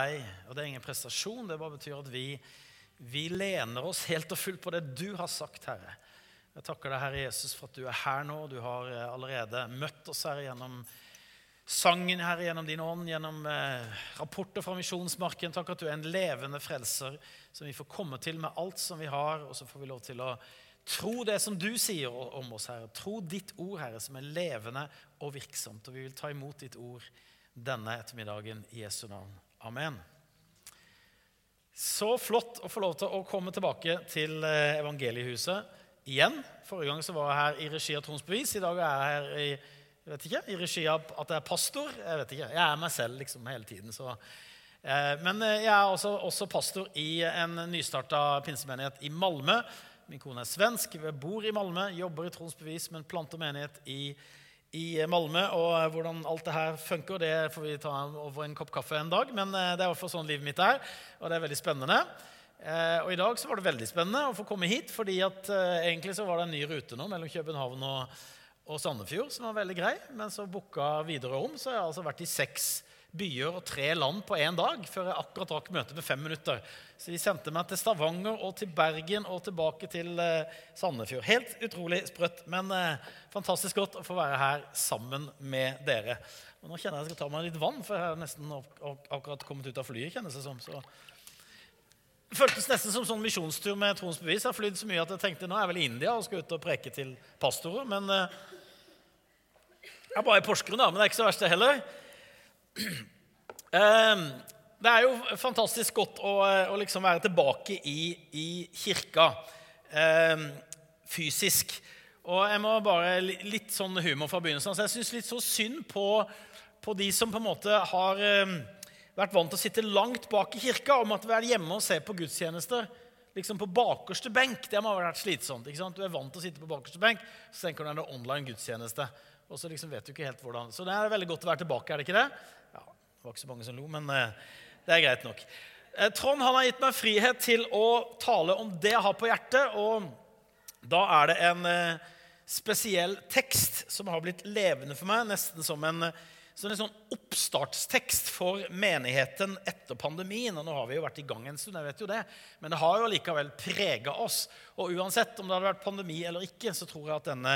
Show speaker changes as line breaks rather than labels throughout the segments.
deg, og det er ingen prestasjon. Det bare betyr at vi, vi lener oss helt og fullt på det du har sagt, Herre. Jeg takker deg, Herre Jesus, for at du er her nå. Du har eh, allerede møtt oss, her gjennom sangen, Herre, gjennom din ånd, gjennom eh, rapporter fra misjonsmarken. Takk at du er en levende frelser som vi får komme til med alt som vi har, og så får vi lov til å tro det som du sier om oss, Herre. Tro ditt ord, Herre, som er levende og virksomt. Og vi vil ta imot ditt ord denne ettermiddagen i Jesu navn. Amen. Så flott å få lov til å komme tilbake til eh, evangeliehuset igjen. Forrige gang så var jeg her i regi av Troms Bevis. I dag er jeg her i, jeg vet ikke, i regi av at jeg er pastor. Jeg vet ikke, jeg er meg selv liksom hele tiden. Så. Eh, men eh, jeg er også, også pastor i en nystarta pinsemenighet i Malmö. Min kone er svensk, bor i Malmö, jobber i Troms Bevis, men planter menighet i Malmö i Malmö. Og eh, hvordan alt det her funker, det får vi ta over en kopp kaffe en dag. Men eh, det er i sånn livet mitt er, og det er veldig spennende. Eh, og i dag så var det veldig spennende å få komme hit, fordi at egentlig så var det en ny rute nå mellom København og, og Sandefjord som var veldig grei. Men så booka videre om, så jeg har altså vært i seks byer og tre land på én dag før jeg akkurat rakk møtet med fem minutter. Så de sendte meg til Stavanger og til Bergen og tilbake til eh, Sandefjord. Helt utrolig sprøtt, men eh, fantastisk godt å få være her sammen med dere. Og nå kjenner jeg at jeg skal ta meg litt vann, for jeg har nesten akkurat kommet ut av flyet. kjennes det som. Så det føltes nesten som sånn misjonstur med troens bevis. Jeg har flydd så mye at jeg tenkte nå er jeg vel i India og skal ut og preke til pastorer. Men eh, jeg er bare i Porsgrunn, da. Men det er ikke så verst, det heller. Ehm, det er jo fantastisk godt å, å liksom være tilbake i, i kirka ehm, fysisk. Og jeg må bare Litt sånn humor fra begynnelsen. Så jeg syns litt så synd på, på, de som på en måte har ehm, vært vant til å sitte langt bak i kirka og måtte være hjemme og se på gudstjenester liksom på bakerste benk. Det må ha vært slitsomt. ikke sant? Du er vant til å sitte på bakerste benk, så tenker du at det er online gudstjeneste. Og så liksom vet du ikke helt hvordan. Så det er veldig godt å være tilbake. er det ikke det? Det var ikke så mange som lo, men eh, det er greit nok. Eh, Trond han har gitt meg frihet til å tale om det jeg har på hjertet. Og da er det en eh, spesiell tekst som har blitt levende for meg, nesten som en som en sånn oppstartstekst for menigheten etter pandemien. og Nå har vi jo vært i gang en stund, jeg vet jo det, men det har jo likevel prega oss. Og uansett om det hadde vært pandemi eller ikke, så tror jeg at denne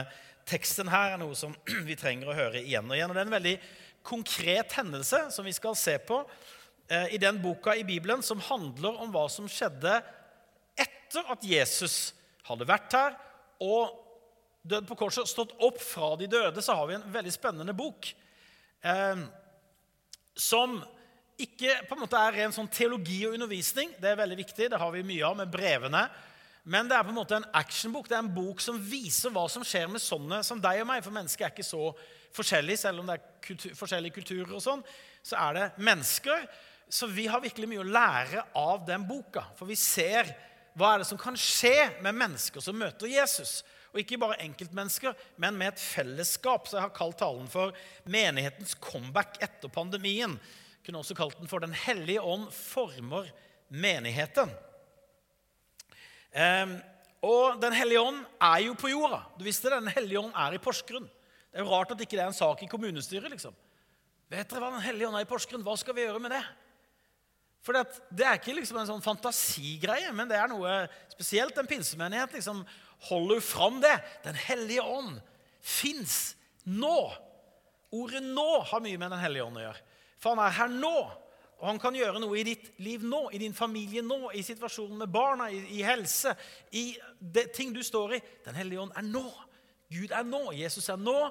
teksten her er noe som vi trenger å høre igjen og igjen. Og det er en veldig konkret hendelse som vi skal se på eh, i den boka i Bibelen som handler om hva som skjedde etter at Jesus hadde vært her og dødd på korset, stått opp fra de døde, så har vi en veldig spennende bok eh, som ikke på en måte er ren sånn teologi og undervisning. Det er veldig viktig. Det har vi mye av med brevene. Men det er på en måte en actionbok. Det er en bok som viser hva som skjer med sånne som deg og meg. For mennesker er ikke så forskjellige, selv om det er kultur, forskjellige kulturer. og sånn, Så er det mennesker. Så vi har virkelig mye å lære av den boka. For vi ser hva er det som kan skje med mennesker som møter Jesus. Og ikke bare enkeltmennesker, men med et fellesskap. Så jeg har kalt talen for 'Menighetens comeback etter pandemien'. Jeg kunne også kalt den for 'Den hellige ånd former menigheten'. Um, og Den hellige ånd er jo på jorda. Du visste det? Den hellige ånd er i Porsgrunn. Det er jo rart at ikke det er en sak i kommunestyret. liksom. Vet dere hva Den hellige ånd er i Porsgrunn? Hva skal vi gjøre med det? For det, er ikke liksom en sånn fantasigreie, men det er noe spesielt en pinsemenighet liksom holder fram det. Den hellige ånd fins nå. Ordet 'nå' har mye med Den hellige ånd å gjøre. For han er her nå. Og han kan gjøre noe i ditt liv nå, i din familie nå, i situasjonen med barna, i, i helse, i det, ting du står i. Den hellige ånd er nå. Gud er nå. Jesus er nå,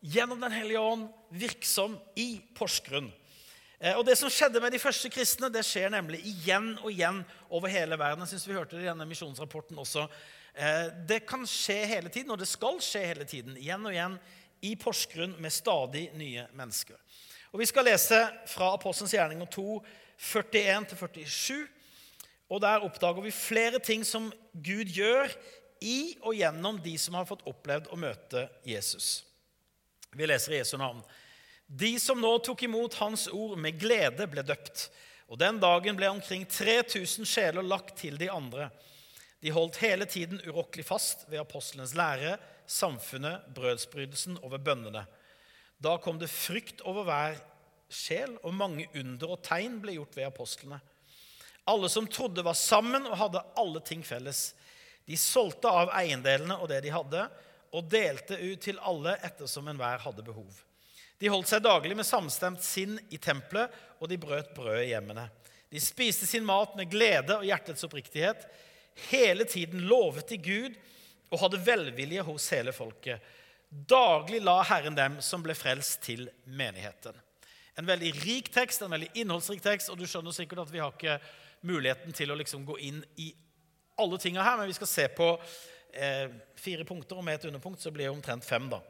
gjennom Den hellige ånd, virksom i Porsgrunn. Eh, og Det som skjedde med de første kristne, det skjer nemlig igjen og igjen over hele verden. Jeg synes vi hørte det i denne misjonsrapporten også. Eh, det kan skje hele tiden, og det skal skje hele tiden. Igjen og igjen i Porsgrunn med stadig nye mennesker. Og Vi skal lese fra Apostelens gjerninger 2, 41-47. Og Der oppdager vi flere ting som Gud gjør i og gjennom de som har fått opplevd å møte Jesus. Vi leser i Jesu navn. De som nå tok imot Hans ord med glede, ble døpt. Og Den dagen ble omkring 3000 sjeler lagt til de andre. De holdt hele tiden urokkelig fast ved apostelens lære, samfunnet, brødsbrytelsen og ved bønnene. Da kom det frykt over hver sjel, og mange under og tegn ble gjort ved apostlene. Alle som trodde, var sammen og hadde alle ting felles. De solgte av eiendelene og det de hadde, og delte ut til alle ettersom enhver hadde behov. De holdt seg daglig med samstemt sinn i tempelet, og de brøt brød i hjemmene. De spiste sin mat med glede og hjertets oppriktighet. Hele tiden lovet de Gud og hadde velvilje hos hele folket. Daglig la Herren dem som ble frelst, til menigheten. En veldig rik tekst, en veldig innholdsrik tekst, og du skjønner sikkert at vi har ikke muligheten til å liksom gå inn i alle tinga her, men vi skal se på eh, fire punkter, og med et underpunkt så blir det omtrent fem. da.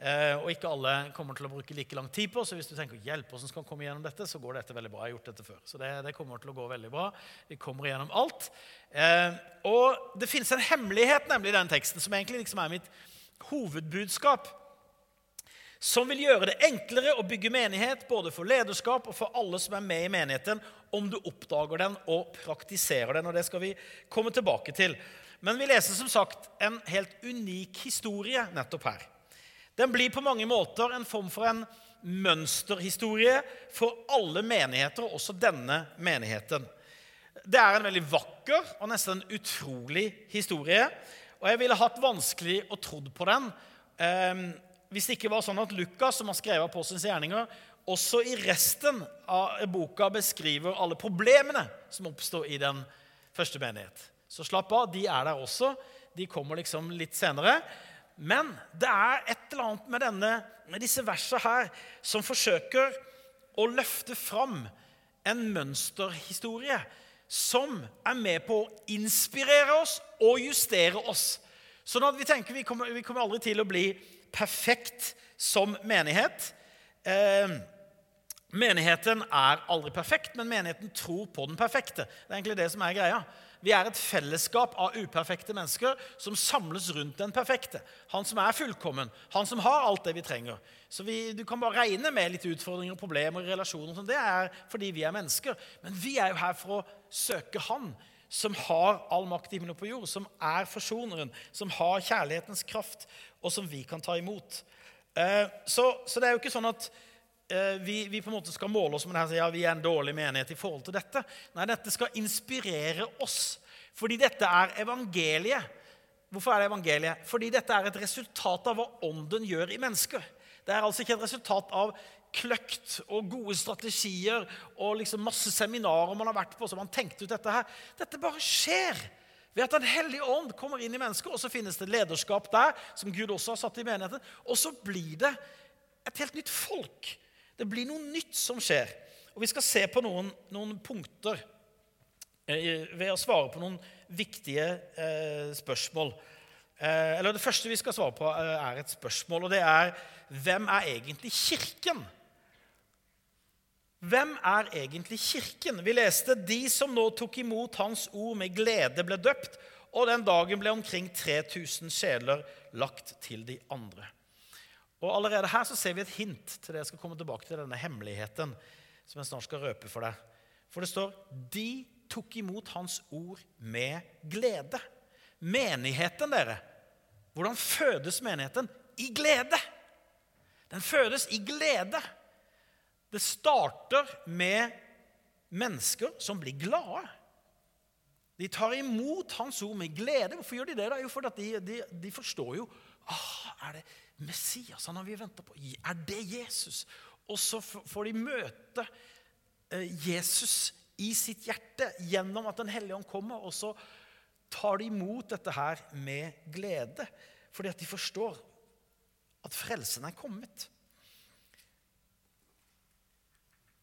Eh, og ikke alle kommer til å bruke like lang tid på, så hvis du tenker hjelp hvordan skal komme gjennom dette, så går dette veldig bra. Jeg har gjort dette før. Så det, det kommer til å gå veldig bra. Vi kommer gjennom alt. Eh, og det finnes en hemmelighet nemlig i den teksten, som egentlig liksom er mitt hovedbudskap som vil gjøre det enklere å bygge menighet både for lederskap og for alle som er med i menigheten, om du oppdager den og praktiserer den. og Det skal vi komme tilbake til. Men vi leser som sagt en helt unik historie nettopp her. Den blir på mange måter en form for en mønsterhistorie for alle menigheter, og også denne menigheten. Det er en veldig vakker og nesten utrolig historie. Og jeg ville hatt vanskelig å trodd på den. Hvis det ikke var sånn at Lukas, som har skrevet Apostelens gjerninger, også i resten av boka beskriver alle problemene som oppstår i den første menighet. Så slapp av, de er der også. De kommer liksom litt senere. Men det er et eller annet med, denne, med disse versene her som forsøker å løfte fram en mønsterhistorie som er med på å inspirere oss og justere oss. Sånn at vi tenker vi kommer, vi kommer aldri til å bli perfekt som menighet. Eh, menigheten er aldri perfekt, men menigheten tror på den perfekte. Det er egentlig det som er greia. Vi er et fellesskap av uperfekte mennesker som samles rundt den perfekte. Han som er fullkommen, han som har alt det vi trenger. Så vi, Du kan bare regne med litt utfordringer og problemer i relasjoner. Sånn. Det er fordi vi er mennesker. Men vi er jo her for å søke Han som har all makt i himmelen på jord, som er forsoneren, som har kjærlighetens kraft, og som vi kan ta imot. Eh, så, så det er jo ikke sånn at eh, vi, vi, på en måte skal måle oss med det her, ja, vi er en dårlig menighet i forhold til dette. Nei, dette skal inspirere oss. Fordi dette er evangeliet. Hvorfor er det evangeliet? Fordi dette er et resultat av hva Ånden gjør i mennesker. Det er altså ikke et resultat av kløkt og gode strategier og liksom masse seminarer man har vært på, som man tenkte ut dette her. Dette bare skjer ved at Den hellige ånd kommer inn i mennesker, og så finnes det lederskap der, som Gud også har satt i menigheten. Og så blir det et helt nytt folk. Det blir noe nytt som skjer. Og Vi skal se på noen, noen punkter eh, ved å svare på noen viktige eh, spørsmål. Eh, eller Det første vi skal svare på, eh, er et spørsmål, og det er hvem er egentlig Kirken? Hvem er egentlig Kirken? Vi leste de som nå tok imot Hans ord med glede, ble døpt, og den dagen ble omkring 3000 sjeler lagt til de andre. Og Allerede her så ser vi et hint til det jeg skal komme tilbake til denne hemmeligheten som jeg snart skal røpe for deg. For det står de tok imot Hans ord med glede. Menigheten, dere. Hvordan fødes menigheten? I glede. Den fødes i glede. Det starter med mennesker som blir glade. De tar imot Hans ord med glede. Hvorfor gjør de det? da? Jo, fordi de, de, de, forstår jo ah, Er det Messias han har vi venta på? Er det Jesus? Og så får de møte eh, Jesus i sitt hjerte gjennom at Den hellige ånd kommer. Og så tar de imot dette her med glede, fordi at de forstår at frelsen er kommet.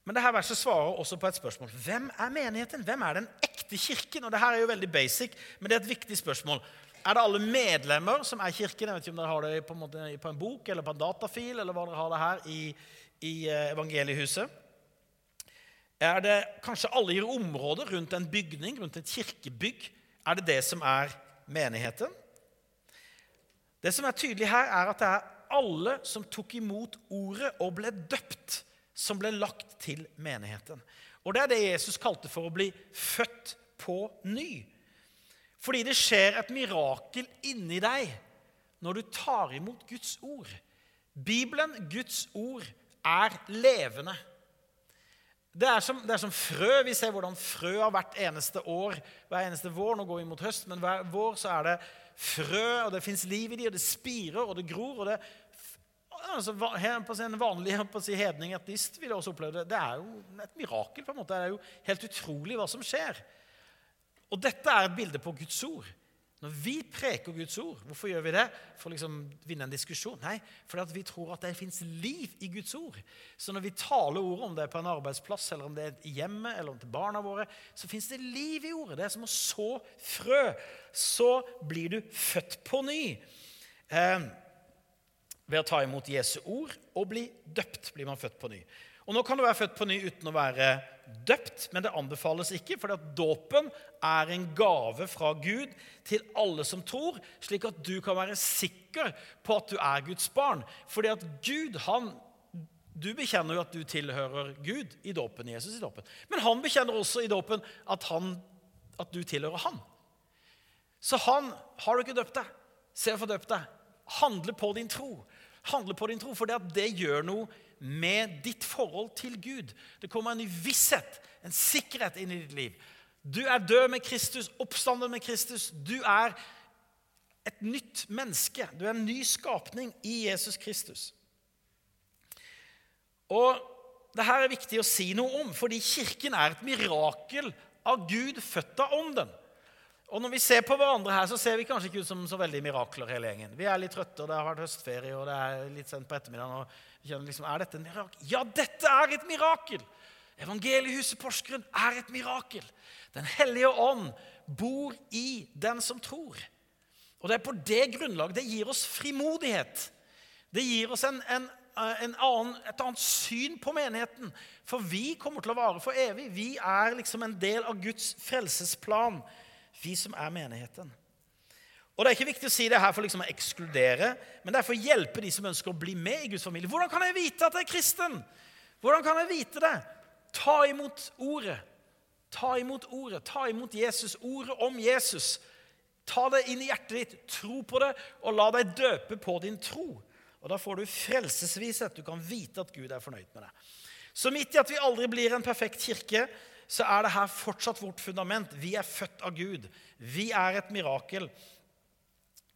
Men dette verset svarer også på et spørsmål. Hvem er menigheten? Hvem er den ekte kirken? Og Dette er jo veldig basic, men det er et viktig spørsmål. Er det alle medlemmer som er kirken? Jeg vet ikke om dere har det på en, måte, på en bok eller på en datafil, eller hva dere har det her i, i eh, evangeliehuset. Er det kanskje alle i området rundt en bygning, rundt et kirkebygg? Er det det som er menigheten? Det som er tydelig her, er at det er alle som tok imot ordet og ble døpt som ble lagt til menigheten. Og Det er det Jesus kalte for å bli født på ny. Fordi det skjer et mirakel inni deg når du tar imot Guds ord. Bibelen, Guds ord, er levende. Det er, som, det er som frø. Vi ser hvordan frø har hvert eneste år. Hver eneste vår. Nå går vi mot høst, men hver vår så er det frø, og det fins liv i de, og det spirer, og det gror. og det altså, En vanlig på si, hedning, etnist vil også oppleve det. Det er jo et mirakel. på en måte. Det er jo helt utrolig hva som skjer. Og dette er et bilde på Guds ord. Når vi preker Guds ord, hvorfor gjør vi det? For å liksom vinne en diskusjon? Nei, fordi vi tror at det fins liv i Guds ord. Så når vi taler ordet, om det er på en arbeidsplass, eller om det er i hjemmet, eller om til barna våre, så fins det liv i ordet. Det er som å så frø. Så blir du født på ny. Eh, ved å ta imot Jesu ord og bli døpt blir man født på ny. Og Nå kan du være født på ny uten å være døpt, men det anbefales ikke, for dåpen er en gave fra Gud til alle som tror, slik at du kan være sikker på at du er Guds barn. Fordi at Gud, han Du bekjenner jo at du tilhører Gud i dåpen, Jesus i dåpen. Men han bekjenner også i dåpen at, at du tilhører han. Så han har du ikke døpt deg, se å få døpt deg. Handle på din tro. Handle på din tro, For det, gjør noe med ditt forhold til Gud. Det kommer en ny visshet, en sikkerhet inn i ditt liv. Du er død med Kristus, oppstanden med Kristus. Du er et nytt menneske. Du er en ny skapning i Jesus Kristus. Og det her er viktig å si noe om, fordi Kirken er et mirakel av Gud, født av Ånden. Og Når vi ser på hverandre her, så ser vi kanskje ikke ut som så veldig mirakler. hele gjengen. Vi er litt trøtte, og det har vært høstferie, og det er litt sent på ettermiddagen. og vi kjenner liksom, Er dette en mirakel? Ja, dette er et mirakel! Evangeliehuset Porsgrunn er et mirakel. Den hellige ånd bor i den som tror. Og Det er på det grunnlaget det gir oss frimodighet. Det gir oss en, en, en annen, et annet syn på menigheten. For vi kommer til å vare for evig. Vi er liksom en del av Guds frelsesplan vi som er menigheten. Og Det er ikke viktig å si det her for liksom å ekskludere, men det er for å hjelpe de som ønsker å bli med i Guds familie. Hvordan kan jeg vite at jeg er kristen? Hvordan kan jeg vite det? Ta imot ordet. Ta imot ordet. Ta imot Jesus. Ordet om Jesus. Ta det inn i hjertet ditt, tro på det, og la deg døpe på din tro. Og Da får du frelsesvishet. Du kan vite at Gud er fornøyd med deg. Så midt i at vi aldri blir en perfekt kirke, så er det her fortsatt vårt fundament. Vi er født av Gud. Vi er et mirakel.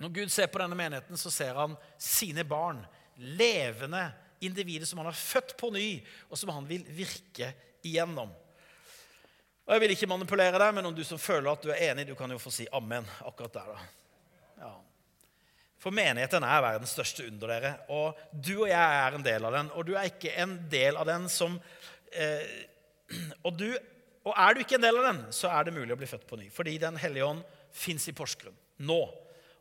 Når Gud ser på denne menigheten, så ser han sine barn. Levende individer som han har født på ny, og som han vil virke igjennom. Og Jeg vil ikke manipulere deg, men om du som føler at du er enig, du kan jo få si amen akkurat der. da. Ja. For menigheten er verdens største under dere, og du og jeg er en del av den. Og du er ikke en del av den som eh, og du og er du ikke en del av den, så er det mulig å bli født på ny. Fordi Den hellige ånd fins i Porsgrunn nå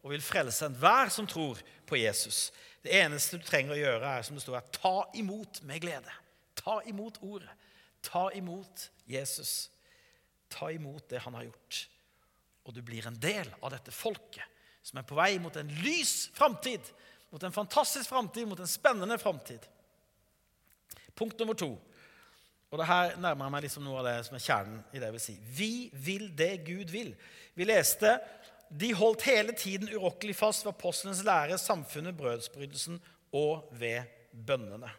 og vil frelse enhver som tror på Jesus. Det eneste du trenger å gjøre, er som det står her, ta imot med glede. Ta imot ordet. Ta imot Jesus. Ta imot det han har gjort. Og du blir en del av dette folket som er på vei mot en lys framtid. Mot en fantastisk framtid, mot en spennende framtid. Punkt nummer to. Og det her nærmer jeg meg liksom noe av det som er kjernen i det jeg vil si. Vi vil det Gud vil. Vi leste de holdt hele tiden urokkelig fast ved apostlenes lære, samfunnet, brødsbrytelsen og ved bønnene.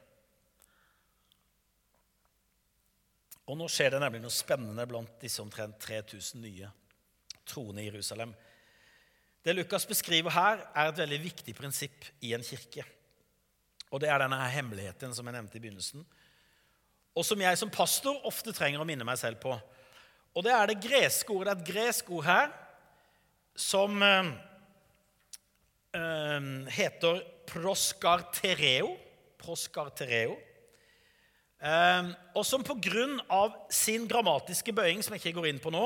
Og nå skjer det nemlig noe spennende blant disse omtrent 3000 nye troende i Jerusalem. Det Lukas beskriver her, er et veldig viktig prinsipp i en kirke. Og det er denne hemmeligheten som jeg nevnte i begynnelsen og som jeg som pastor ofte trenger å minne meg selv på. Og det er det greske ordet. Det er et gresk ord her som eh, eh, heter proskartereo. Proskartereo. Eh, og som på grunn av sin grammatiske bøying, som jeg ikke går inn på nå,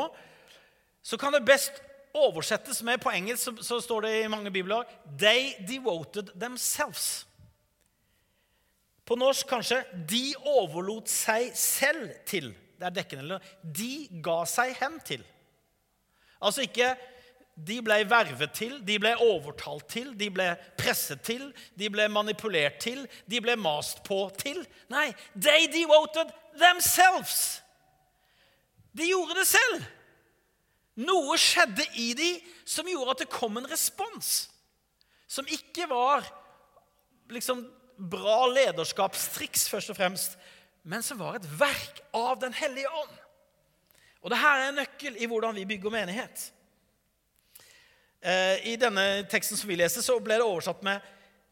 så kan det best oversettes med På engelsk så, så står det i mange bibler They devoted themselves. På norsk kanskje 'de overlot seg selv til'. Det er dekkende. Eller 'de ga seg hen til'. Altså ikke 'de ble vervet til', 'de ble overtalt til', 'de ble presset til', 'de ble manipulert til', 'de ble mast på til'. Nei, 'they devoted themselves'. De gjorde det selv. Noe skjedde i de som gjorde at det kom en respons. Som ikke var liksom bra lederskapstriks, først og fremst, men som var et verk av Den hellige ånd. Og det her er en nøkkel i hvordan vi bygger menighet. Eh, I denne teksten som vi leser, så ble det oversatt med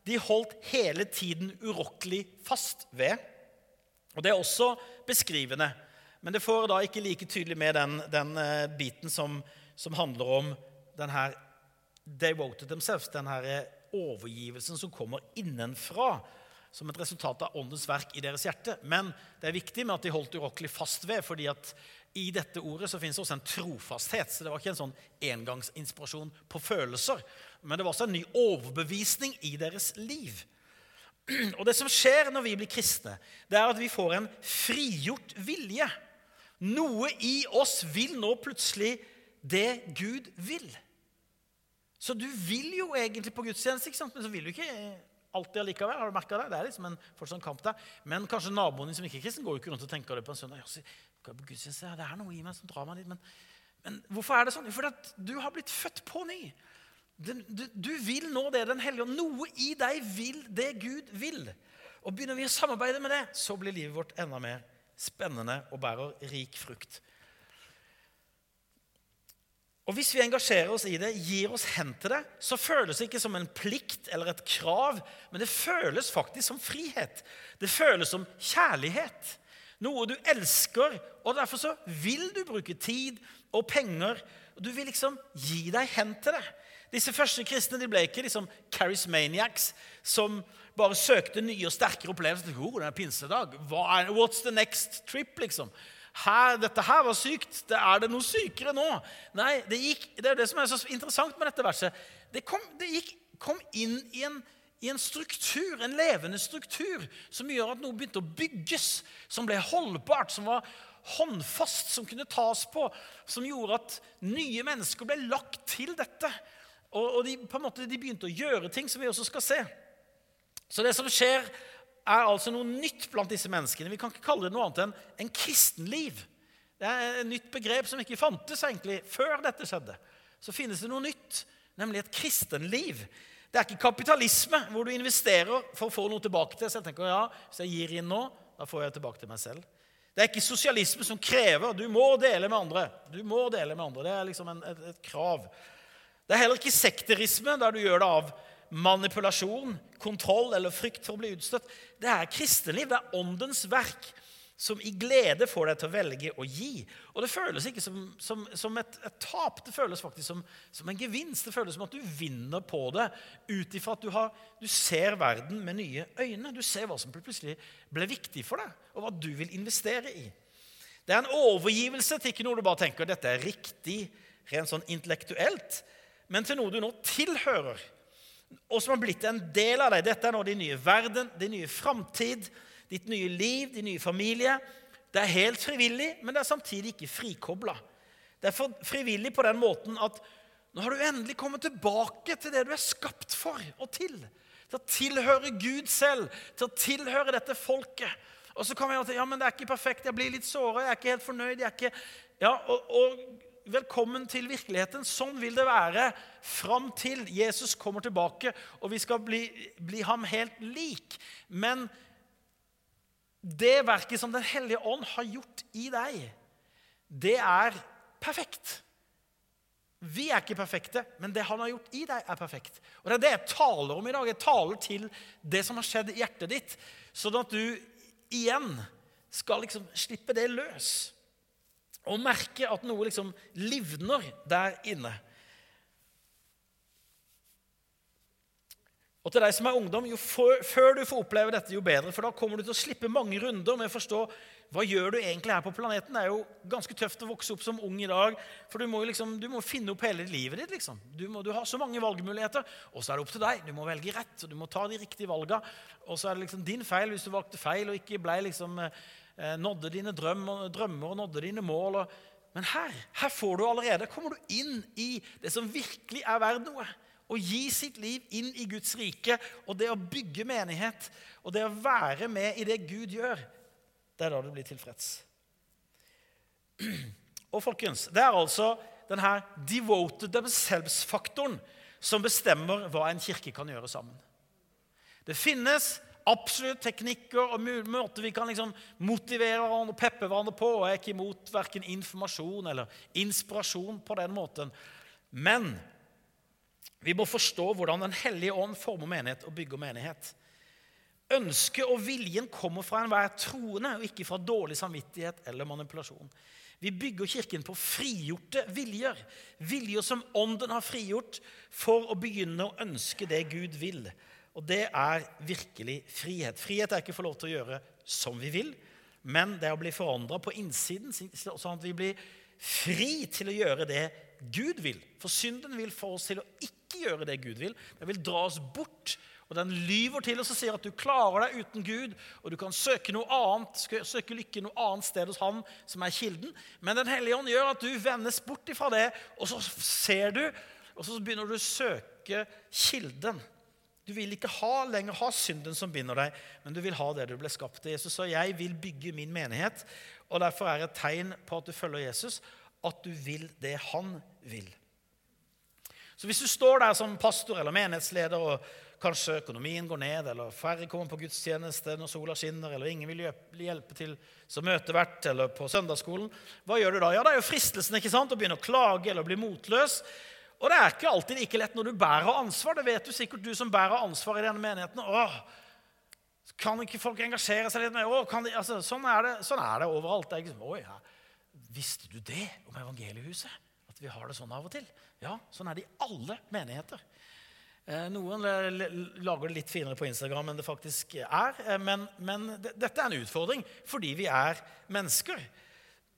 'de holdt hele tiden urokkelig fast ved'. Og Det er også beskrivende, men det får da ikke like tydelig med den, den eh, biten som, som, handler om den her 'devoted themselves', den her eh, overgivelsen som kommer innenfra som et resultat av åndens verk i deres hjerte. Men det er viktig med at de holdt urokkelig fast ved, fordi at i dette ordet så finnes det også en trofasthet. Så det var ikke en sånn engangsinspirasjon på følelser, men det var også en ny overbevisning i deres liv. Og det som skjer når vi blir kristne, det er at vi får en frigjort vilje. Noe i oss vil nå plutselig det Gud vil. Så du vil jo egentlig på gudstjeneste, men så vil du ikke alltid allikevel. Har du merka det? Det er liksom en fortsatt kamp der. Men kanskje naboen din som ikke er kristen, går jo ikke rundt og tenker det på en søndag. Ja, det er noe i meg som drar meg dit. Men, men hvorfor er det sånn? Fordi at du har blitt født på ny. Du, du, du vil nå det Den hellige ånd. Noe i deg vil det Gud vil. Og Begynner vi å samarbeide med det, så blir livet vårt enda mer spennende og bærer rik frukt. Og Hvis vi engasjerer oss i det, gir oss hen til det, så føles det ikke som en plikt eller et krav, men det føles faktisk som frihet. Det føles som kjærlighet. Noe du elsker, og derfor så vil du bruke tid og penger. og Du vil liksom gi deg hen til det. Disse første kristne de ble ikke liksom charismaniacs som bare søkte nye og sterkere opplevelser. Oh, det er pinsedag. What's the next trip, liksom? Her, dette her var sykt. Det er det noe sykere nå? Nei, det, gikk, det er det som er så interessant med dette verset. Det kom, det gikk, kom inn i en, i en, struktur, en levende struktur, som gjør at noe begynte å bygges, som ble holdbart, som var håndfast, som kunne tas på, som gjorde at nye mennesker ble lagt til dette. Og, og de, på en måte, de begynte å gjøre ting som vi også skal se. Så det som skjer, er altså noe nytt blant disse menneskene. Vi kan ikke kalle det noe annet enn en kristenliv. Det er et nytt begrep som ikke fantes egentlig før dette skjedde. Så finnes det noe nytt, nemlig et kristenliv. Det er ikke kapitalisme hvor du investerer for å få noe tilbake til. Så jeg tenker, ja, Hvis jeg gir inn nå, da får jeg tilbake til meg selv. Det er ikke sosialisme som krever du må dele med andre. Du må dele med andre. Det er liksom en, et, et krav. Det er heller ikke sekterisme, der du gjør det av manipulasjon, kontroll eller frykt for å bli utstøtt. Det er kristenliv. Det er åndens verk som i glede får deg til å velge å gi. Og det føles ikke som, som, som et, et, tap, det føles faktisk som, som, en gevinst. Det føles som at du vinner på det ut ifra at du, har, du, ser verden med nye øyne. Du ser hva som plutselig ble viktig for deg, og hva du vil investere i. Det er en overgivelse til ikke noe du bare tenker dette er riktig rent sånn intellektuelt, men til noe du nå tilhører og som har blitt en del av deg. Dette er nå din nye verden, din nye framtid, ditt nye liv, din nye familie. Det er helt frivillig, men det er samtidig ikke frikobla. Det er frivillig på den måten at nå har du endelig kommet tilbake til det du er skapt for og til. Til å tilhøre Gud selv, til å tilhøre dette folket. Og så kommer jeg til ja, men det er ikke perfekt, jeg blir litt såra, jeg er ikke helt fornøyd. jeg er ikke... Ja, og, og velkommen til virkeligheten. Sånn vil det være fram til Jesus kommer tilbake og vi skal bli, bli ham helt lik. Men det verket som Den hellige ånd har gjort i deg, det er perfekt. Vi er ikke perfekte, men det han har gjort i deg, er perfekt. Og Det er det jeg taler om i dag. Jeg taler til det som har skjedd i hjertet ditt, sånn at du igjen skal liksom slippe det løs og merke at noe liksom livner der inne. Og til deg som er ungdom, jo før du får oppleve dette, jo bedre. For da kommer du til å slippe mange runder med å forstå hva gjør du egentlig her på planeten. Det er jo ganske tøft å vokse opp som ung i dag. For du må, liksom, du må finne opp hele livet ditt. liksom. Du, må, du, har så mange valgmuligheter. Og så er det opp til deg. Du må velge rett, og du må ta de riktige valgene. Og så er det liksom din feil hvis du valgte feil og ikke ble liksom Eh, nådde dine drømmer og nådde dine mål. Og, men her her får du allerede, kommer du inn i det som virkelig er verdt noe. Å gi sitt liv inn i Guds rike og det å bygge menighet og det å være med i det Gud gjør, det er da du blir tilfreds. Og folkens, Det er altså denne devoted themselves-faktoren som bestemmer hva en kirke kan gjøre sammen. Det finnes absolutt teknikker og måter vi kan liksom motivere hverandre og peppe hverandre på. Jeg er ikke imot verken informasjon eller inspirasjon på den måten. Men vi må forstå hvordan Den hellige ånd former menighet og bygger menighet. Ønsket og viljen kommer fra enhver troende, og ikke fra dårlig samvittighet eller manipulasjon. Vi bygger Kirken på frigjorte viljer. Viljer som Ånden har frigjort for å begynne å ønske det Gud vil. Og det er virkelig frihet. Frihet er ikke å få lov til å gjøre som vi vil, men det er å bli forandra på innsiden, sånn at vi blir fri til å gjøre det Gud vil. For synden vil få oss til å ikke gjøre det Gud vil. Den vil dra oss bort. Og den lyver til oss og sier at du klarer deg uten Gud, og du kan søke noe annet, søke lykke noe annet sted hos Han som er kilden. Men Den hellige ånd gjør at du vendes bort ifra det, og så ser du, og så begynner du å søke kilden. Du vil ikke ha, lenger ha synden som binder deg, men du vil ha det du ble skapt til. Jesus sa, 'Jeg vil bygge min menighet', og derfor er et tegn på at du følger Jesus, at du vil det han vil. Så hvis du står der som pastor eller menighetsleder, og kanskje økonomien går ned, eller færre kommer på gudstjeneste når sola skinner, eller ingen vil hjelpe til som møtevert eller på søndagsskolen, hva gjør du da? Ja, Det er jo fristelsen ikke sant? å begynne å klage eller bli motløs. Og det er ikke alltid like lett når du bærer ansvar. Det vet du sikkert, du som bærer ansvar i denne menigheten. Åh, kan ikke folk engasjere seg litt mer? Åh, de, altså, sånn, er det, sånn, er det, overalt. Det er liksom, Oi, ja. Visste du det om evangeliehuset? At vi har det sånn av og til? Ja, sånn er det i alle menigheter. Eh, noen lager det litt finere på Instagram enn det faktisk er. Eh, men, men dette er en utfordring fordi vi er mennesker.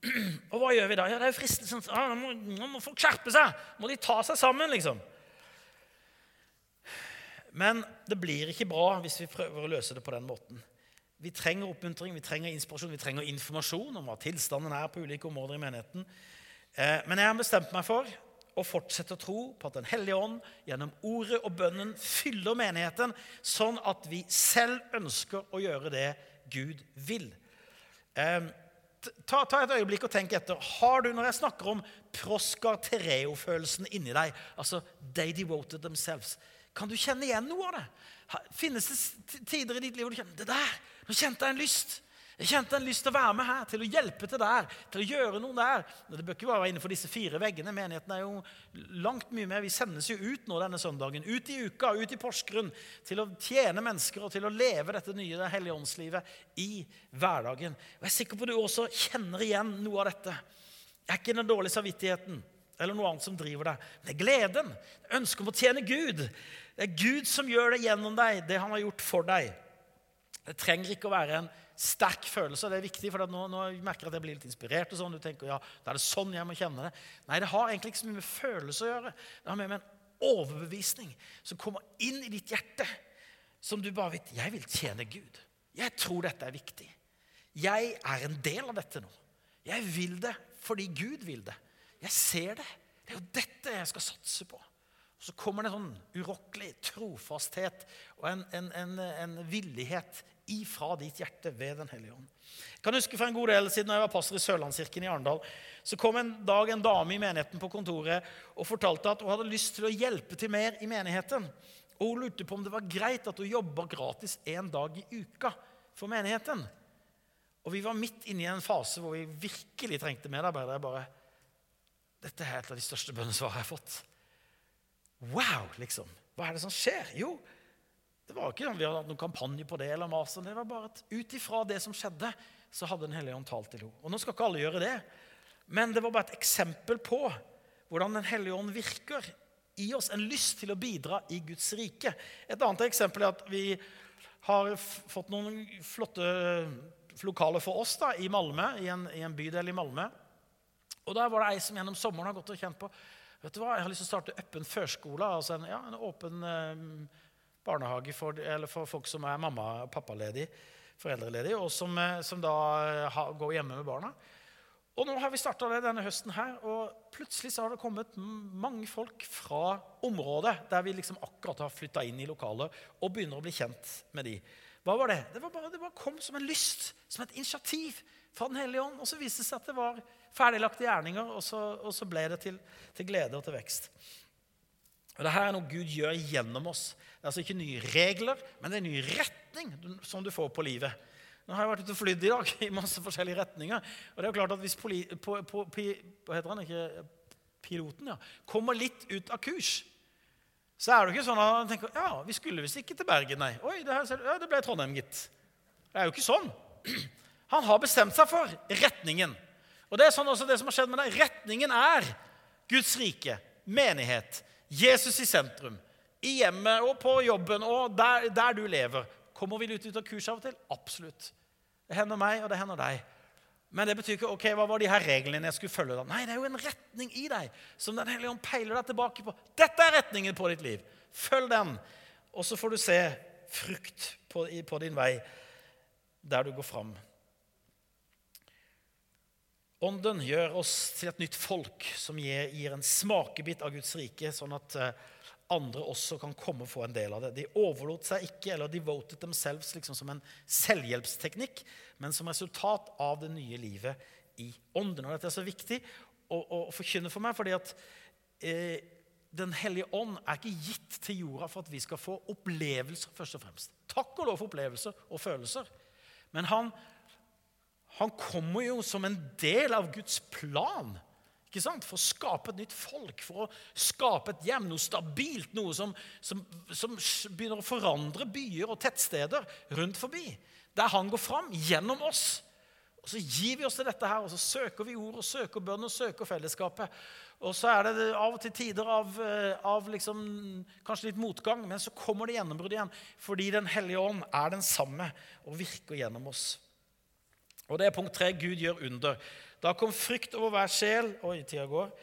Og hva gjør vi da? Ja, det er jo fristelsen. Ah, nå, må, nå må folk skjerpe seg! Må de ta seg sammen, liksom? Men det blir ikke bra hvis vi prøver å løse det på den måten. Vi trenger oppmuntring, vi trenger inspirasjon, vi trenger informasjon om hva tilstanden er på ulike områder i menigheten. Eh, men jeg har bestemt meg for å fortsette å tro på at Den hellige ånd gjennom ordet og bønnen fyller menigheten, sånn at vi selv ønsker å gjøre det Gud vil. Ta, ta, et øyeblikk og tenk etter. Har du, når jeg snakker om Proscar tereo-følelsen inni deg, altså 'they devoted themselves', kan du kjenne igjen noe av det? Finnes det tider i ditt liv hvor du kjenner det der, nå kjente jeg en lyst. Jeg kjente en lyst til å være med her, til å hjelpe til der, til å gjøre noe der. Det bør ikke bare være innenfor disse fire veggene. Menigheten er jo langt mye mer. Vi sendes jo ut nå denne søndagen, ut i uka, ut i Porsgrunn, til å tjene mennesker og til å leve dette nye det hellige åndslivet i hverdagen. Og Jeg er sikker på at du også kjenner igjen noe av dette. Det er ikke den dårlige samvittigheten eller noe annet som driver deg. Det er gleden. Ønsket om å tjene Gud. Det er Gud som gjør det gjennom deg, det han har gjort for deg. Det trenger ikke å være en sterk følelse. Det er viktig, for nå, nå merker jeg at jeg blir litt inspirert. og sånn, du tenker, ja, da er det sånn jeg må kjenne det. Nei, det har egentlig ikke så mye med følelse å gjøre. Det har med, en overbevisning som kommer inn i ditt hjerte, som du bare vet Jeg vil tjene Gud. Jeg tror dette er viktig. Jeg er en del av dette nå. Jeg vil det fordi Gud vil det. Jeg ser det. Det er jo dette jeg skal satse på. Så kommer det en sånn urokkelig trofasthet og en, en, en, en villighet ifra ditt hjerte ved Den hellige ånd. Jeg kan huske for en god del siden jeg var pastor i Sørlandskirken i Arendal, så kom en dag en dame i menigheten på kontoret og fortalte at hun hadde lyst til å hjelpe til mer i menigheten. Og Hun lurte på om det var greit at hun jobba gratis en dag i uka for menigheten. Og Vi var midt inne i en fase hvor vi virkelig trengte medarbeidere. bare, Dette er et av de største bønnesvarene jeg har fått. Wow, liksom. Hva er det som skjer? Jo, det var ikke sånn vi hadde hatt noen kampanje på det. eller masen. Det var bare at Ut ifra det som skjedde, så hadde Den hellige ånd talt til henne. Og Nå skal ikke alle gjøre det, men det var bare et eksempel på hvordan Den hellige ånd virker i oss. En lyst til å bidra i Guds rike. Et annet eksempel er at vi har fått noen flotte lokaler for oss da, i Malmö, i en, i en bydel i Malmö. Og Der var det ei som gjennom sommeren har gått og kjent på vet du hva, jeg har lyst til å starte åpen førskole. altså en, ja, en åpen... Eh, barnehage for, for folk som er mamma- og pappaledig, foreldreledig, og som, eh, som da ha, går hjemme med barna. Og nå har vi starta det denne høsten her, og plutselig så har det kommet mange folk fra området der vi liksom akkurat har flytta inn i lokalet, og begynner å bli kjent med de. Hva var det? Det, var bare, det bare kom som en lyst, som et initiativ fra Den hellige ånd. Og så viste det seg at det var ferdiglagte gjerninger, og så, og så ble det til, til glede og til vekst. Og det her er noe Gud gjør gjennom oss. Det er altså ikke nye regler, men det er en ny retning som du får på livet. Nå har jeg vært ute og flydd i dag i masse forskjellige retninger. Og det er jo klart at hvis poli, på, på, på, heter han, ikke, piloten ja, kommer litt ut av kurs, så er det ikke sånn at han tenker ja, vi skulle visst ikke til Bergen, nei. Oi, det, her, ja, det ble Trondheim, gitt. Det er jo ikke sånn. Han har bestemt seg for retningen. Og det er sånn også det som har skjedd med deg. Retningen er Guds rike, menighet, Jesus i sentrum. I hjemmet og på jobben og der, der du lever. Kommer vi litt ut av kurs av og til? Absolutt. Det hender meg, og det hender deg. Men det betyr ikke ok, hva var de her reglene jeg skulle følge. da? Nei, det er jo en retning i deg som Den hellige ånd peiler deg tilbake på. Dette er retningen på ditt liv. Følg den. Og så får du se frukt på, på din vei der du går fram. Ånden gjør oss til et nytt folk som gir, gir en smakebit av Guds rike, sånn at uh, andre også kan komme og få en del av det. De overlot seg ikke, eller devoted themselves liksom som en selvhjelpsteknikk, men som resultat av det nye livet i ånden. Og Dette er så viktig å, å forkynne for meg, fordi at eh, Den hellige ånd er ikke gitt til jorda for at vi skal få opplevelser, først og fremst. Takk og lov for opplevelser og følelser. Men han, han kommer jo som en del av Guds plan ikke sant? For å skape et nytt folk, for å skape et hjem, noe stabilt, noe som, som, som begynner å forandre byer og tettsteder rundt forbi. Der han går fram gjennom oss. Og Så gir vi oss til dette her, og så søker vi ord og søker bønn og søker fellesskapet. Og så er det av og til tider av, eh, av liksom, kanskje litt motgang, men så kommer det gjennombrudd igjen. Fordi Den hellige ånd er den samme og virker gjennom oss. Og det er punkt tre. Gud gjør under. Da kom frykt over hver sjel, oi, tida går,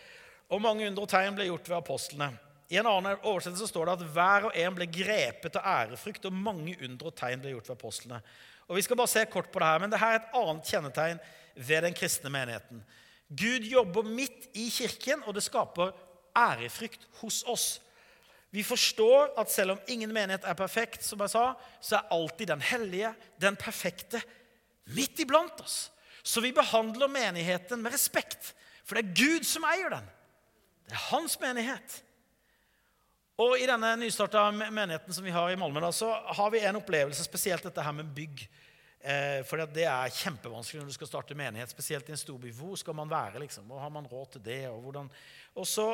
og mange undre og tegn ble gjort ved apostlene. I en annen oversettelse står det at hver og en ble grepet av ærefrykt, og mange under tegn ble gjort ved apostlene. Og Vi skal bare se kort på det her, men det her er et annet kjennetegn ved den kristne menigheten. Gud jobber midt i kirken, og det skaper ærefrykt hos oss. Vi forstår at selv om ingen menighet er perfekt, som jeg sa, så er alltid den hellige, den perfekte, midt iblant oss. Så vi behandler menigheten med respekt, for det er Gud som eier den. Det er hans menighet. Og I denne nystarta menigheten som vi har i Malmö, da, så har vi en opplevelse, spesielt dette her med bygg. Eh, for det er kjempevanskelig når du skal starte menighet, spesielt i en storby. Hvor skal man være? liksom? Hvor Har man råd til det? Og, hvordan? og så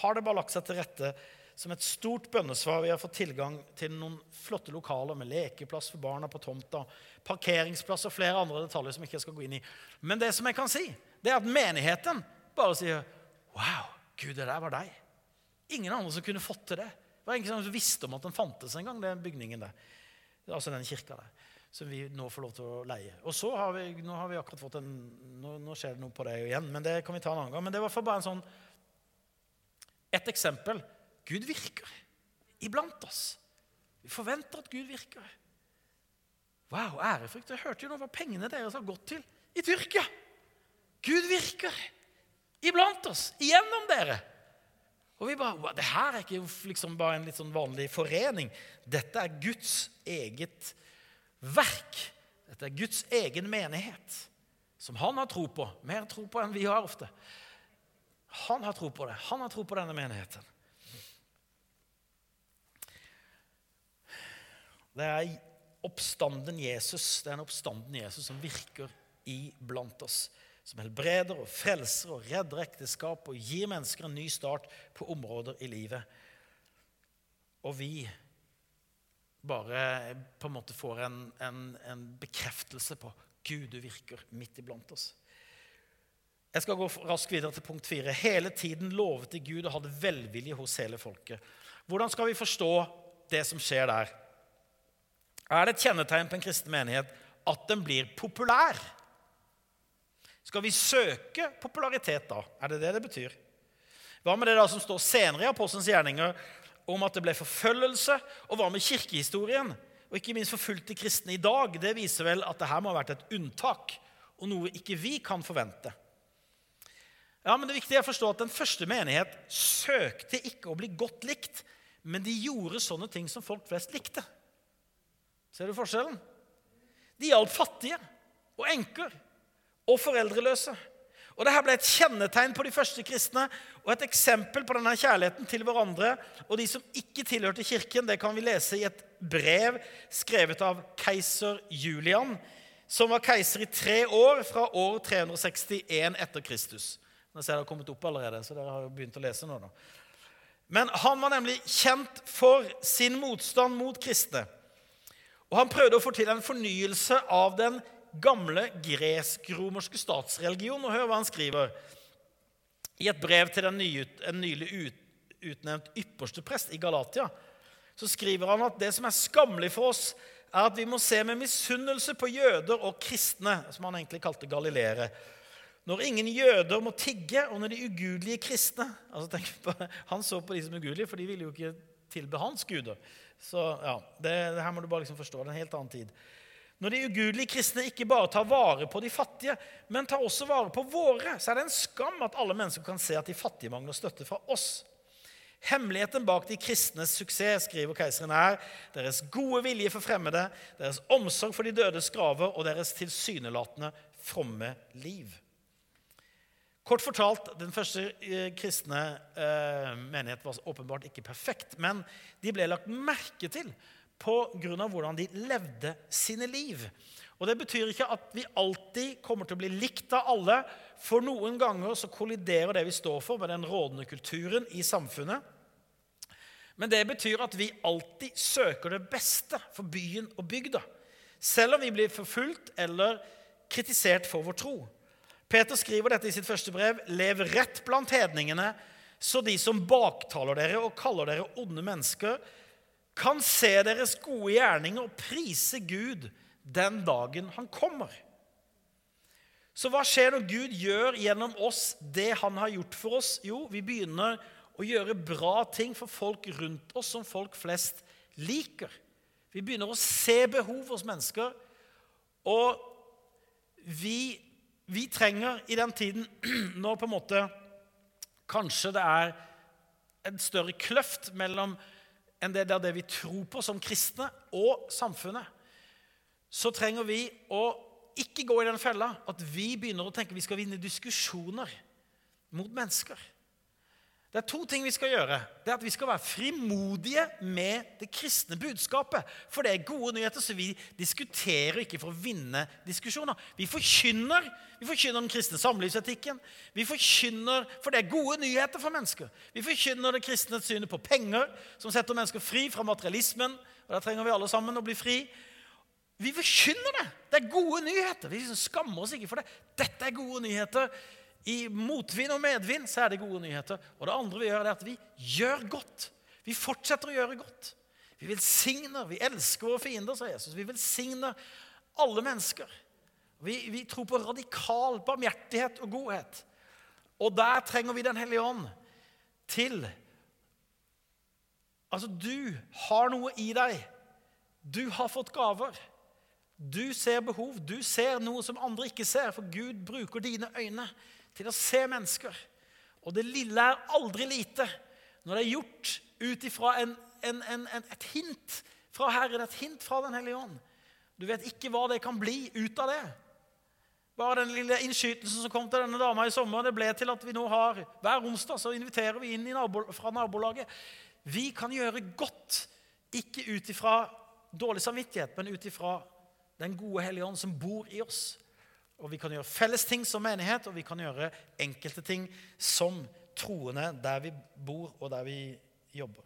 har det bare lagt seg til rette som et stort bønnesvar. Vi har fått tilgang til noen flotte lokaler med lekeplass for barna på tomta, parkeringsplass og flere andre detaljer som jeg ikke skal gå inn i. Men det som jeg kan si, det er at menigheten bare sier Wow, Gud, det der var deg. Ingen andre som kunne fått til det. Det var ingen som visste om at den fantes engang, den bygningen der. Altså den kirka der. Som vi nå får lov til å leie. Og så har vi, nå har vi akkurat fått en nå, nå, skjer det noe på det igjen, men det kan vi ta en annen gang. Men det var for bare en sånn et eksempel Gud virker iblant oss. Vi forventer at Gud virker. Wow, ærefrykt. Jeg hørte jo nå hva pengene deres har gått til i Tyrkia. Gud virker iblant oss, gjennom dere. Og vi bare, Det her er ikke liksom bare en litt sånn vanlig forening. Dette er Guds eget verk. Dette er Guds egen menighet, som han har tro på. Mer tro på enn vi har ofte. Han har tro på det. Han har tro på denne menigheten. Det er oppstanden Jesus, det er en oppstanden Jesus som virker iblant oss. Som helbreder og frelser og redder ekteskap og gir mennesker en ny start på områder i livet. Og vi bare på en måte får en, en, en bekreftelse på Gud, du virker midt iblant oss. Jeg skal gå raskt videre til punkt fire. Hele tiden lovet de Gud og hadde velvilje hos hele folket. Hvordan skal vi forstå det som skjer der? Er det et kjennetegn på en kristen menighet at den blir populær? Skal vi søke popularitet da? Er det det det betyr? Hva med det da som står senere i Apostelens gjerninger om at det ble forfølgelse? Og hva med kirkehistorien? Og ikke minst forfulgte kristne i dag. Det viser vel at det her må ha vært et unntak, og noe ikke vi kan forvente. Ja, men Det er å forstå at den første menighet søkte ikke å bli godt likt, men de gjorde sånne ting som folk flest likte. Ser du forskjellen? De hjalp fattige og enker og foreldreløse. Og Dette ble et kjennetegn på de første kristne og et eksempel på denne kjærligheten til hverandre. Og de som ikke tilhørte kirken, det kan vi lese i et brev skrevet av keiser Julian, som var keiser i tre år, fra år 361 etter Kristus. Nå ser jeg det har kommet opp allerede, så dere har jo begynt å lese nå. Men han var nemlig kjent for sin motstand mot kristne. Og han prøvde å få til en fornyelse av den gamle gresk-romerske statsreligion. Og hør hva han skriver i et brev til en, nylig utnevnt ypperste prest i Galatia. Så skriver han at det som er skammelig for oss, er at vi må se med misunnelse på jøder og kristne, som han egentlig kalte galileere. Når ingen jøder må tigge, og når de ugudelige kristne altså på, Han så på de som ugudelige, for de ville jo ikke tilbe hans guder. Så ja, det, det her må du bare liksom forstå. Det er en helt annen tid. Når de ugudelige kristne ikke bare tar vare på de fattige, men tar også vare på våre, så er det en skam at alle mennesker kan se at de fattige mangler støtte fra oss. Hemmeligheten bak de kristnes suksess skriver keiseren er deres gode vilje for fremmede, deres omsorg for de dødes graver og deres tilsynelatende fromme liv. Kort fortalt, Den første eh, kristne eh, menighet var åpenbart ikke perfekt, men de ble lagt merke til pga. hvordan de levde sine liv. Og Det betyr ikke at vi alltid kommer til å bli likt av alle. For noen ganger så kolliderer det vi står for, med den rådende kulturen i samfunnet. Men det betyr at vi alltid søker det beste for byen og bygda. Selv om vi blir forfulgt eller kritisert for vår tro. Peter skriver dette i sitt første brev. Lev rett blant hedningene, så de som baktaler dere og kaller dere onde mennesker, kan se deres gode gjerninger og prise Gud den dagen han kommer. Så hva skjer når Gud gjør gjennom oss det han har gjort for oss? Jo, vi begynner å gjøre bra ting for folk rundt oss som folk flest liker. Vi begynner å se behov hos mennesker. Og vi, vi trenger i den tiden når på en måte kanskje det er en større kløft mellom enn det der det vi tror på som kristne, og samfunnet, så trenger vi å ikke gå i den fella at vi begynner å tenke vi skal vinne diskusjoner mot mennesker. Det er to ting vi skal gjøre. Det er at Vi skal være frimodige med det kristne budskapet. For det er gode nyheter, så vi diskuterer ikke for å vinne diskusjoner. Vi forkynner vi forkynner den kristne samlivsetikken. Vi forkynner, For det er gode nyheter for mennesker. Vi forkynner det kristne synet på penger, som setter mennesker fri fra materialismen. og Der trenger vi alle sammen å bli fri. Vi forkynner det! Det er gode nyheter. Vi skammer oss ikke for det. Dette er gode nyheter. I motvind og medvind så er det gode nyheter. Og det andre vi gjør, er at vi gjør godt. Vi fortsetter å gjøre godt. Vi velsigner, vi elsker våre fiender, sa Jesus. Vi velsigner alle mennesker. Vi, vi tror på radikal barmhjertighet og godhet. Og der trenger vi Den hellige ånd til. Altså, du har noe i deg. Du har fått gaver. Du ser behov. Du ser noe som andre ikke ser, for Gud bruker dine øyne til å se mennesker. Og det lille er aldri lite når det er gjort ut ifra et hint fra Herren, et hint fra Den hellige ånd. Du vet ikke hva det kan bli ut av det. Bare den lille innskytelsen som kom til denne dama i sommer, det ble til at vi nå har Hver onsdag så inviterer vi inn nabo, fra nabolaget. Vi kan gjøre godt, ikke ut ifra dårlig samvittighet, men ut ifra den gode Hellige Ånd som bor i oss. Og vi kan gjøre felles ting som menighet, og vi kan gjøre enkelte ting som troende der vi bor, og der vi jobber.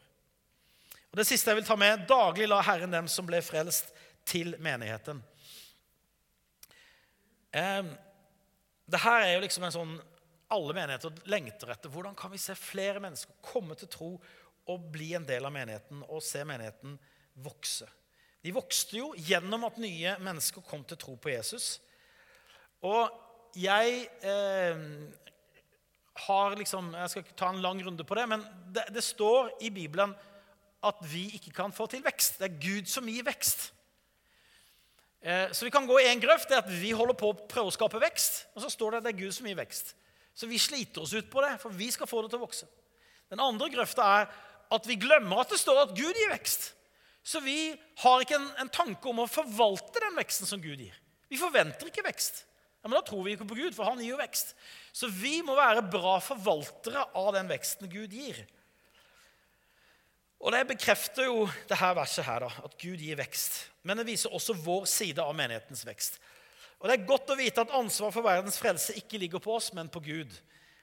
Og Det siste jeg vil ta med daglig la Herren dem som ble frelst, til menigheten. Eh, det her er jo liksom en sånn alle menigheter lengter etter. Hvordan kan vi se flere mennesker komme til tro og bli en del av menigheten og se menigheten vokse? De vokste jo gjennom at nye mennesker kom til tro på Jesus. Og jeg eh, har liksom Jeg skal ikke ta en lang runde på det, men det, det, står i Bibelen at vi ikke kan få til vekst. Det er Gud som gir vekst. Eh, så vi kan gå i en grøft. det er at Vi holder på å prøve å skape vekst. Og så står det at det er Gud som gir vekst. Så vi sliter oss ut på det, for vi skal få det til å vokse. Den andre grøfta er at vi glemmer at det står at Gud gir vekst. Så vi har ikke en, en tanke om å forvalte den veksten som Gud gir. Vi forventer ikke vekst. Ja, men Da tror vi ikke på Gud, for han gir jo vekst. Så vi må være bra forvaltere av den veksten Gud gir. Og Det bekrefter jo det her verset her, da, at Gud gir vekst. Men det viser også vår side av menighetens vekst. Og Det er godt å vite at ansvaret for verdens frelse ikke ligger på oss, men på Gud.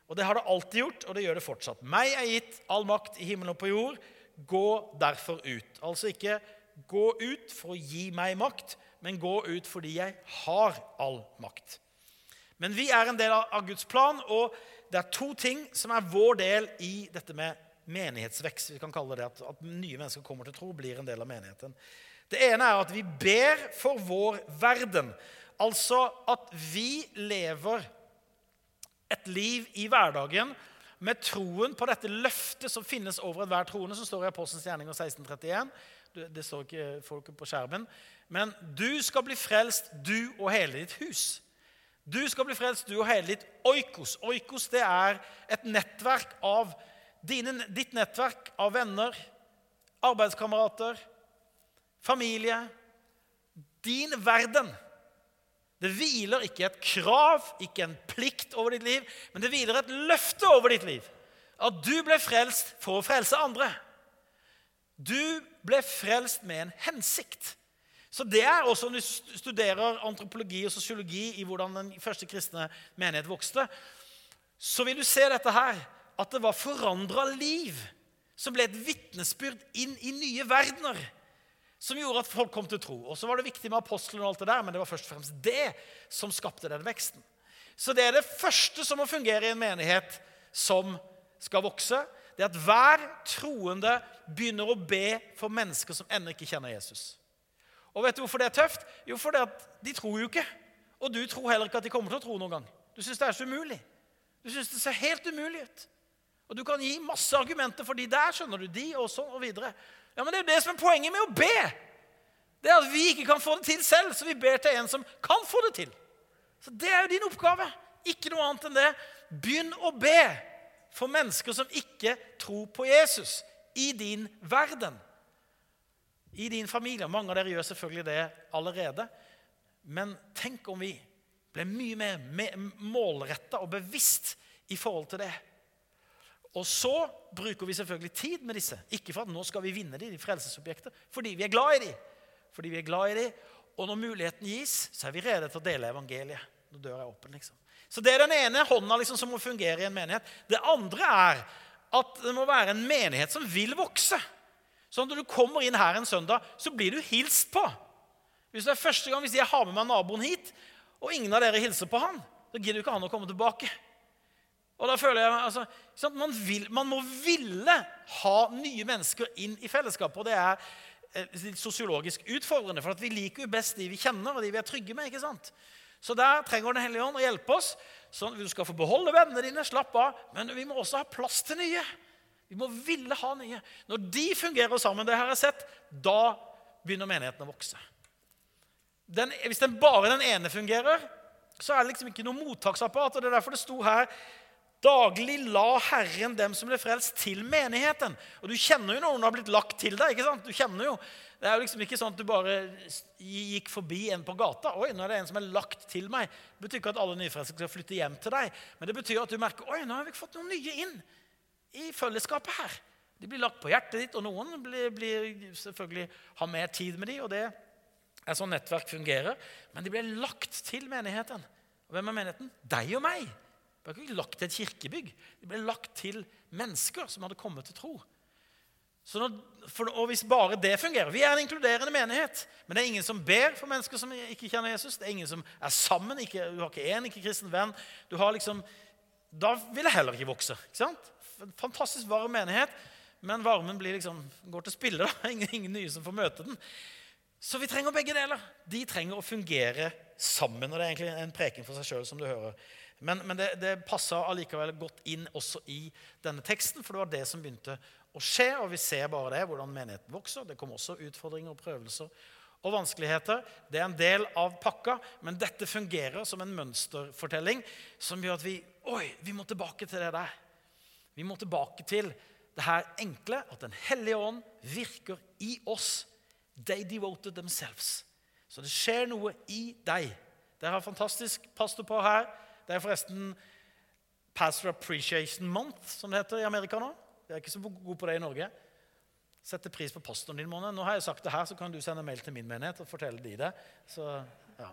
Og Det har det alltid gjort, og det gjør det fortsatt. Meg er gitt all makt i himmelen og på jord. Gå derfor ut. Altså ikke gå ut for å gi meg makt, men gå ut fordi jeg har all makt. Men vi er en del av Guds plan, og det er to ting som er vår del i dette med menighetsvekst. Vi kan kalle det at, at nye mennesker kommer til tro, blir en del av menigheten. Det ene er at vi ber for vår verden. Altså at vi lever et liv i hverdagen med troen på dette løftet som finnes over enhver troende, som står i Apostelens gjerninger 1631. Det står ikke folk på skjermen. Men du skal bli frelst, du og hele ditt hus. Du skal bli frelst, du og hele ditt oikos. Oikos det er et nettverk av dine, ditt nettverk av venner, arbeidskamerater, familie. Din verden. Det hviler ikke et krav, ikke en plikt over ditt liv, men det hviler et løfte over ditt liv. At du ble frelst for å frelse andre. Du ble frelst med en hensikt. Så det er også Når du studerer antropologi og sosiologi i hvordan den første kristne menighet vokste, så vil du se dette her, at det var forandra liv som ble et vitnesbyrd inn i nye verdener. Som gjorde at folk kom til tro. Og så var det viktig med apostlene, og alt det der, men det var først og fremst det som skapte den veksten. Så det er det første som må fungere i en menighet som skal vokse. Det er at hver troende begynner å be for mennesker som ennå ikke kjenner Jesus. Og vet du hvorfor det er tøft? Jo, fordi at de tror jo ikke. Og du tror heller ikke at de kommer til å tro noen gang. Du syns det er så umulig. Du syns det ser helt umulig ut. Og du kan gi masse argumenter for de der, skjønner du, de og sånn og videre. Ja, Men det er jo det som er poenget med å be. Det er at vi ikke kan få det til selv, så vi ber til en som kan få det til. Så det er jo din oppgave. Ikke noe annet enn det. Begynn å be for mennesker som ikke tror på Jesus i din verden i din familie. Mange av dere gjør selvfølgelig det allerede. Men tenk om vi ble mye mer målretta og bevisst i forhold til det. Og så bruker vi selvfølgelig tid med disse. Ikke for at nå skal vi vinne de, de frelsesobjekter, fordi vi er glad i de. Fordi vi er glad i de, Og når muligheten gis, så er vi rede til å dele evangeliet. Når døra er åpen, liksom. Så det er den ene hånda liksom, som må fungere i en menighet. Det andre er at det må være en menighet som vil vokse. Så når du kommer inn her en søndag, så blir du hilst på. Hvis det er første gang hvis jeg har med meg naboen hit, og ingen av dere hilser på han, så gidder jo ikke han å komme tilbake. Og da føler jeg, altså, man, vil, man, må ville ha nye mennesker inn i fellesskapet. Og det er eh, litt sosiologisk utfordrende, for vi liker jo best de vi kjenner, og de vi er trygge med. ikke sant? Så der trenger Den hellige ånd å hjelpe oss. sånn at Du skal få beholde vennene dine, slapp av, men vi må også ha plass til nye. Vi må ville ha nye. Når de fungerer sammen, det har jeg sett, da begynner menigheten å vokse. Den, hvis den bare den ene fungerer, så er det liksom ikke noe mottaksapparat. og Det er derfor det sto her Daglig la Herren dem som ble frelst, til menigheten. Og Du kjenner jo noen har blitt lagt til deg. ikke sant? Du kjenner jo, Det er jo liksom ikke sånn at du bare gikk forbi en på gata. Oi, nå er det en som er lagt til meg. Det betyr ikke at alle nyfrelste skal flytte hjem til deg. Men det betyr at du merker oi, nå har vi fått noen nye inn i fellesskapet her. De blir lagt på hjertet ditt, og noen blir, blir selvfølgelig har mer tid med dem, og det er sånn nettverk fungerer. Men de blir lagt til menigheten. Og hvem er menigheten? Deg og meg. De ble ikke lagt til et kirkebygg. De ble lagt til mennesker som hadde kommet til tro. Når, for, og hvis bare det fungerer Vi er en inkluderende menighet. Men det er ingen som ber for mennesker som ikke kjenner Jesus. Det er ingen som er sammen. Ikke, du har ikke én ikke-kristen venn. Liksom, da vil jeg heller ikke vokse. ikke sant? En fantastisk varm menighet, men varmen liksom, går til spille. Ingen, ingen, nye som får møte den. Så vi trenger begge deler. De trenger å fungere sammen. og Det er egentlig en preken for seg sjøl, som du hører. Men, men det, det passer allikevel godt inn også i denne teksten, for det var det som begynte å skje. Og vi ser bare det, hvordan menigheten vokser. Det kommer også utfordringer og prøvelser og vanskeligheter. Det er en del av pakka, men dette fungerer som en mønsterfortelling som gjør at vi Oi, vi må tilbake til det der. Vi må tilbake til det her enkle at Den hellige ånd virker i oss. They devoted themselves. Så det skjer noe i deg Dere har fantastisk pastor på her. Det er forresten Pastor Appreciation Month, som det heter i Amerika nå. Vi er ikke så gode på det i Norge. Sette pris på pastoren din. Måned. Nå har jeg sagt det her, så kan du sende mail til min menighet og fortelle de det. Så, ja.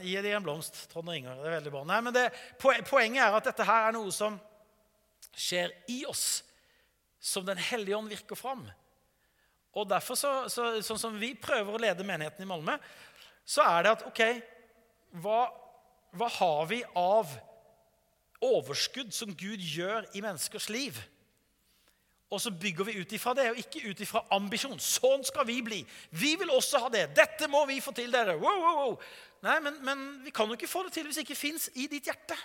Gi de en blomst, Trond og Inger. Det er veldig bra. Nei, men det, Poenget er at dette her er noe som skjer i oss, som Den hellige ånd virker fram. Og derfor, så, så, sånn som vi prøver å lede menigheten i Malmö, så er det at OK, hva, hva har vi av overskudd som Gud gjør i menneskers liv? Og så bygger vi ut ifra det, og ikke ut ifra ambisjon. Sånn skal vi bli. Vi vil også ha det. Dette må vi få til, dere. Wow, wow, wow. Nei, men, men vi kan jo ikke få det til hvis det ikke fins i ditt hjerte.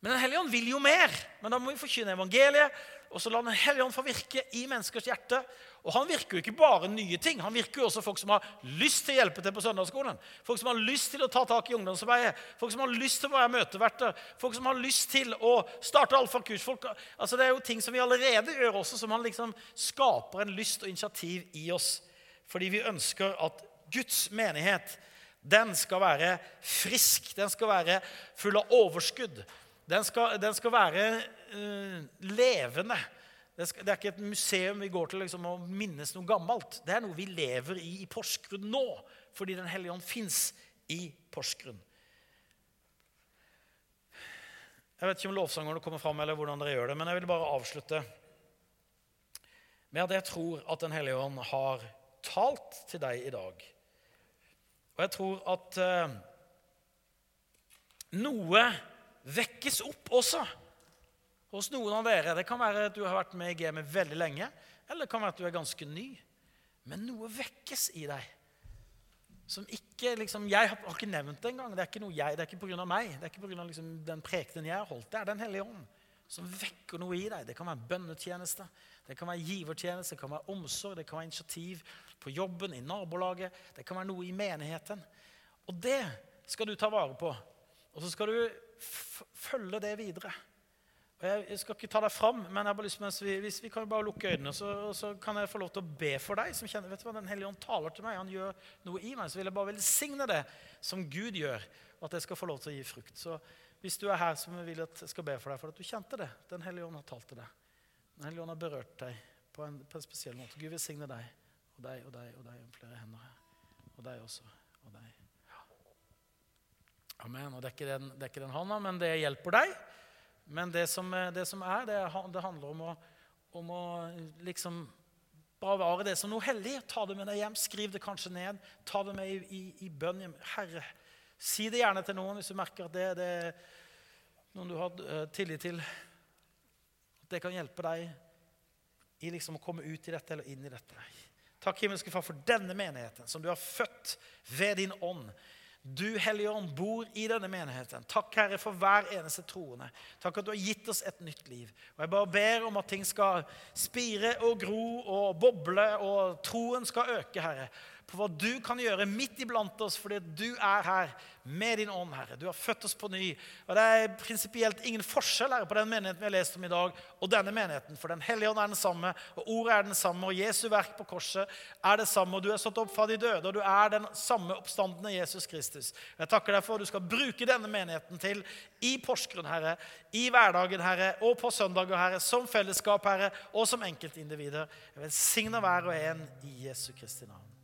Men Den hellige ånd vil jo mer. Men da må vi forkynne evangeliet. Og så la Den hellige ånd få virke i menneskers hjerte. Og han virker jo ikke bare nye ting. Han virker jo også folk som har lyst til å hjelpe til på søndagsskolen. Folk som har lyst til å ta tak i ungdomsarbeidet. Folk som har lyst til å være møteverter. Folk som har lyst til å starte alfakurs. Folk, altså det er jo ting som vi allerede gjør også, som han liksom skaper en lyst og initiativ i oss. Fordi vi ønsker at Guds menighet den skal være frisk, den skal være full av overskudd. Den skal, den skal være uh, levende. Det, skal, det, er ikke et museum vi går til liksom, og minnes noe gammelt. Det er noe vi lever i i Porsgrunn nå, fordi Den hellige ånd fins i Porsgrunn. Jeg vet ikke om lovsangerne kommer fram, eller hvordan dere gjør det, men jeg vil bare avslutte med at jeg tror at Den hellige ånd har talt til deg i dag. Og jeg tror at uh, noe vekkes opp også hos noen av dere. Det kan være at du har vært med i gamet veldig lenge, eller det kan være at du er ganske ny. Men noe vekkes i deg. Som ikke liksom, Jeg har ikke nevnt det engang. Det er ikke noe jeg, det er ikke pga. meg. Det er ikke pga. Liksom, den prekenen jeg har holdt. Det er Den hellige ånd som vekker noe i deg. Det kan være bønnetjeneste, det kan være givertjeneste, det kan være omsorg, det kan være initiativ på jobben, i nabolaget. Det kan være noe i menigheten. Og det skal du ta vare på. Og så skal du følge det videre. Og jeg skal ikke ta deg fram, men jeg har bare lyst til, vi, hvis vi kan bare lukke øynene, så, så, kan jeg få lov til å be for deg som kjenner vet du hva, Den hellige ånd taler til meg. Han gjør noe i meg. Så vil jeg bare velsigne det som Gud gjør, og at jeg skal få lov til å gi frukt. Så hvis du er her som vil at jeg skal be for deg for at du kjente det Den hellige ånd har talt til deg. Den hellige ånd har berørt deg på en, på en spesiell måte. Gud velsigne deg og deg og deg og deg og flere hender her. Og deg også. Og deg. Amen. Og det er ikke den, det hånda, men det hjelper deg. Men det som, det som er, det, det, handler om å, om å liksom bevare det som noe hellig. Ta det med deg hjem. Skriv det kanskje ned. Ta det med i, i, i bønn hjem. Herre, si det gjerne til noen hvis du merker at det, det er noen du har uh, tillit til. At det kan hjelpe deg i liksom å komme ut i dette eller inn i dette. Takk, himmelske Far, for denne menigheten som du har født ved din ånd. Du, Hellige Ånd, bor i denne menigheten. Takk, Herre, for hver eneste troende. Takk at du har gitt oss et nytt liv. Og Jeg bare ber om at ting skal spire og gro og boble, og troen skal øke, Herre på hva du kan gjøre midt iblant oss fordi du er her med din ånd, Herre. Du har født oss på ny. Og Det er prinsipielt ingen forskjell her på den menigheten vi har lest om i dag, og denne menigheten. For Den hellige ånd er den samme, og ordet er den samme, og Jesu verk på korset er det samme. Og du er satt opp fra de døde, og du er den samme oppstandende Jesus Kristus. Jeg takker deg for at du skal bruke denne menigheten til i Porsgrunn, Herre, i hverdagen, Herre, og på søndager, Herre, som fellesskap, Herre, og som enkeltindivider. Jeg velsigner hver og en i Jesu Kristi navn.